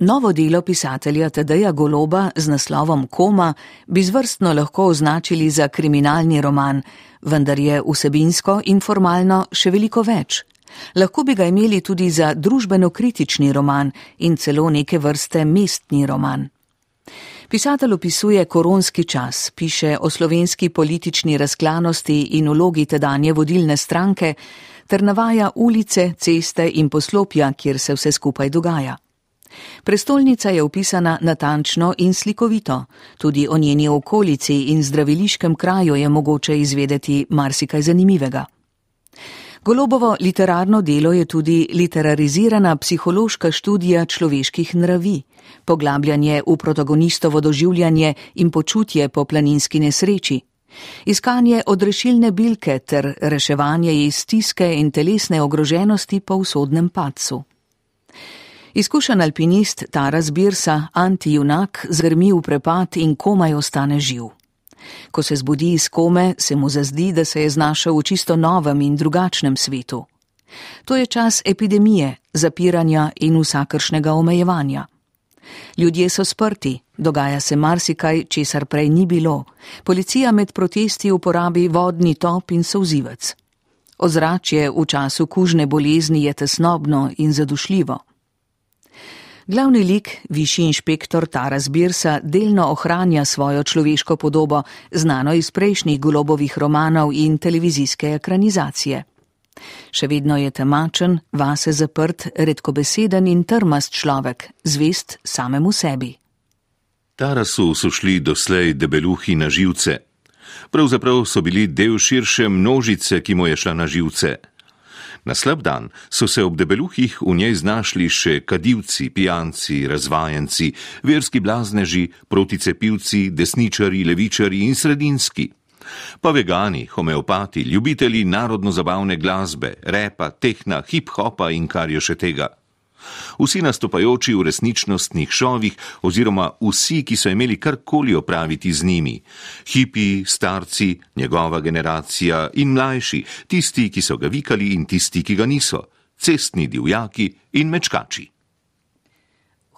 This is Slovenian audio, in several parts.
Novo delo pisatelja Tadeja Goloba z naslovom Koma bi zvrstno lahko označili za kriminalni roman, vendar je vsebinsko in formalno še veliko več. Lahko bi ga imeli tudi za družbeno-kritični roman in celo neke vrste mestni roman. Pisatelj opisuje koronski čas, piše o slovenski politični razklanosti in vlogi tedanje vodilne stranke, ter navaja ulice, ceste in poslopja, kjer se vse skupaj dogaja. Prestolnica je opisana natančno in slikovito, tudi o njeni okolici in zdraviliškem kraju je mogoče izvedeti marsikaj zanimivega. Golobovo literarno delo je tudi literarizirana psihološka študija človeških nravi, poglabljanje v protagonistovo doživljanje in počutje po planinski nesreči, iskanje odrešilne bilke ter reševanje iz stiske in telesne ogroženosti po usodnem padcu. Izkušen alpinist Taras Birsa, anti-junak, zgrmi v prepad in komaj ostane živ. Ko se zbudi iz kome, se mu zazdi, da se je znašel v čisto novem in drugačnem svetu. To je čas epidemije, zapiranja in vsakršnega omejevanja. Ljudje so sprti, dogaja se marsikaj, česar prej ni bilo. Policija med protesti uporabi vodni top in souzivec. Ozračje v času kužne bolezni je tesnobno in zadušljivo. Glavni lik, višji inšpektor Taras Birsa, delno ohranja svojo človeško podobo, znano iz prejšnjih golobovih romanov in televizijske ekranizacije. Še vedno je temačen, vase zaprt, redkobeseden in trmast človek, zvest samemu sebi. Tarasu so šli doslej debeluhi na živce. Pravzaprav so bili del širše množice, ki mu je šla na živce. Na slab dan so se ob debeluhih v njej znašli še kadivci, pijanci, razvajenci, verski blazneži, proticepivci, desničari, levičari in sredinski. Pa vegani, homeopati, ljubitelji narodno-zabavne glasbe, repa, tehna, hip-hopa in kar je še tega. Vsi nastopajoči v resničnostnih šovih oziroma vsi, ki so imeli karkoli opraviti z njimi. Hipi, starci, njegova generacija in mlajši, tisti, ki so ga vikali in tisti, ki ga niso, cestni divjaki in mečkači.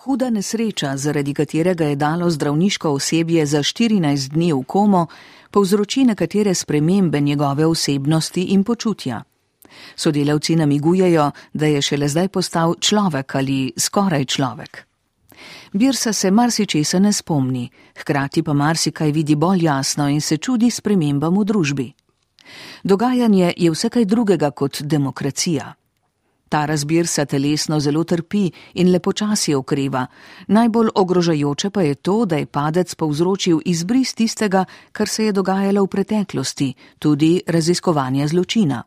Huda nesreča, zaradi katerega je dalo zdravniško osebje za 14 dni v komo, povzroči nekatere spremembe njegove osebnosti in počutja. Sodelavci namigujejo, da je šele zdaj postal človek ali skoraj človek. Birsa se marsičesa ne spomni, hkrati pa marsikaj vidi bolj jasno in se čudi spremembam v družbi. Dogajanje je vse kaj drugega kot demokracija. Ta razbir se telesno zelo trpi in lepočasi okreva. Najbolj ogrožajoče pa je to, da je padec povzročil izbris tistega, kar se je dogajalo v preteklosti, tudi raziskovanje zločina.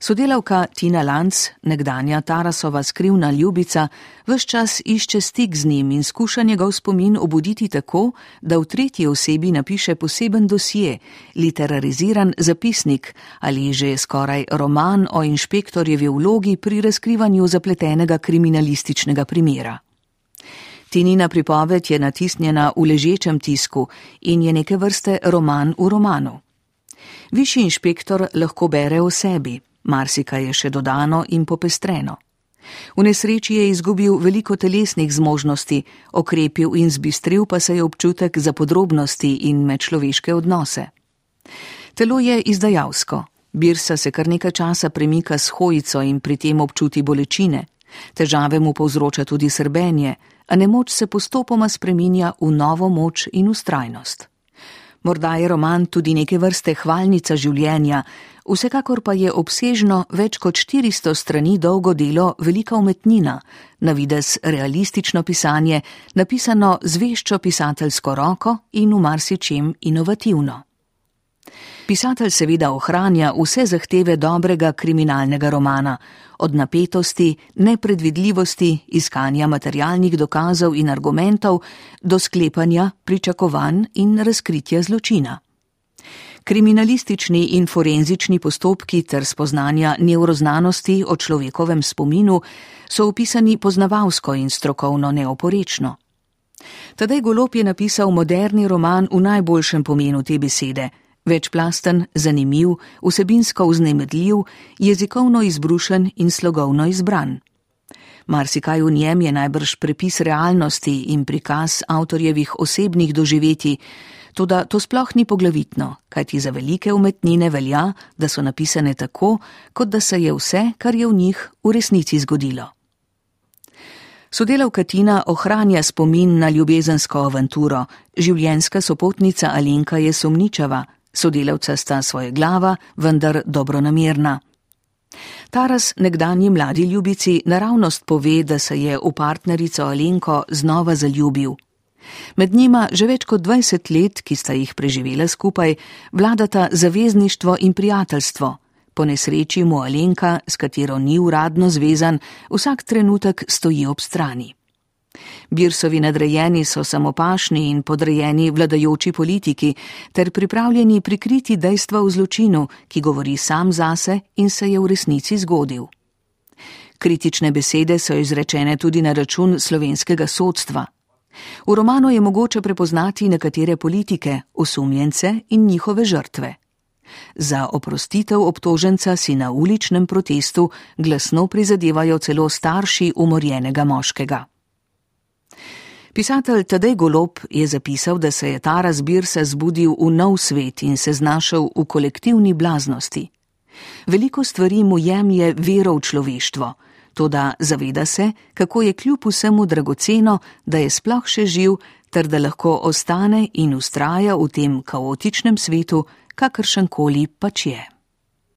Sodelavka Tina Lanc, nekdanja Tarasova skrivna ljubica, vse čas išče stik z njim in skuša njegov spomin obuditi tako, da v tretji osebi napiše poseben dosje, literariziran zapisnik ali že skoraj roman o inšpektorjevi vlogi pri razkrivanju zapletenega kriminalističnega primera. Tinina pripoved je natisnjena v ležečem tisku in je neke vrste roman v romanu. Višji inšpektor lahko bere o sebi, marsikaj je še dodano in popestreno. V nesreči je izgubil veliko telesnih zmožnosti, okrepil in zbistril pa se je občutek za podrobnosti in medčloveške odnose. Telo je izdajalsko, Birsa se kar nekaj časa premika s hojico in pri tem občuti bolečine, težave mu povzroča tudi srbenje, a nemoč se postopoma spreminja v novo moč in ustrajnost. Morda je roman tudi neke vrste hvalnica življenja, vsekakor pa je obsežno več kot 400 strani dolgo delo velika umetnina, na vides realistično pisanje, napisano z veščo pisateljsko roko in v marsičem inovativno. Pisatelj seveda ohranja vse zahteve dobrega kriminalnega romana, od napetosti, nepredvidljivosti, iskanja materialnih dokazov in argumentov do sklepanja, pričakovanj in razkritja zločina. Kriminalistični in forenzični postopki ter spoznanja neuroznanosti o človekovem spominu so opisani poznavalsko in strokovno neoporečno. Tadej Golop je napisal moderni roman v najboljšem pomenu te besede večplasten, zanimiv, vsebinsko vznemirljiv, jezikovno izbrušen in slogovno izbran. Marsikaj v njem je najbrž prepis realnosti in prikaz avtorjevih osebnih doživetij, Toda to sploh ni poglavitno, kajti za velike umetnine velja, da so napisane tako, kot da se je vse, kar je v njih, v resnici zgodilo. Sodelavka Tina ohranja spomin na ljubezensko avanturo, življenjska sopotnica Alenka je sumničava, sodelavca sta svoje glava, vendar dobronamerna. Taras, nekdanji mladi ljubici, naravnost pove, da se je v partnerico Alenko znova zaljubil. Med njima že več kot 20 let, ki sta jih preživela skupaj, vladata zavezništvo in prijateljstvo. Po nesreči mu Alenka, s katero ni uradno zvezan, vsak trenutek stoji ob strani. Birsovi nadrejeni so samopašni in podrejeni vladajoči politiki ter pripravljeni prikriti dejstva v zločinu, ki govori sam zase in se je v resnici zgodil. Kritične besede so izrečene tudi na račun slovenskega sodstva. V romanu je mogoče prepoznati nekatere politike, osumljence in njihove žrtve. Za oprostitev obtoženca si na uličnem protestu glasno prizadevajo celo starši umorjenega moškega. Pisatelj Tadej Golob je zapisal, da se je ta razbir se zbudil v nov svet in se znašel v kolektivni blaznosti. Veliko stvari mu jemlje vero v človeštvo, Toda zaveda se, kako je kljub vsemu dragoceno, da je sploh še živ, ter da lahko ostane in ustraja v tem kaotičnem svetu, kakršen koli pač je.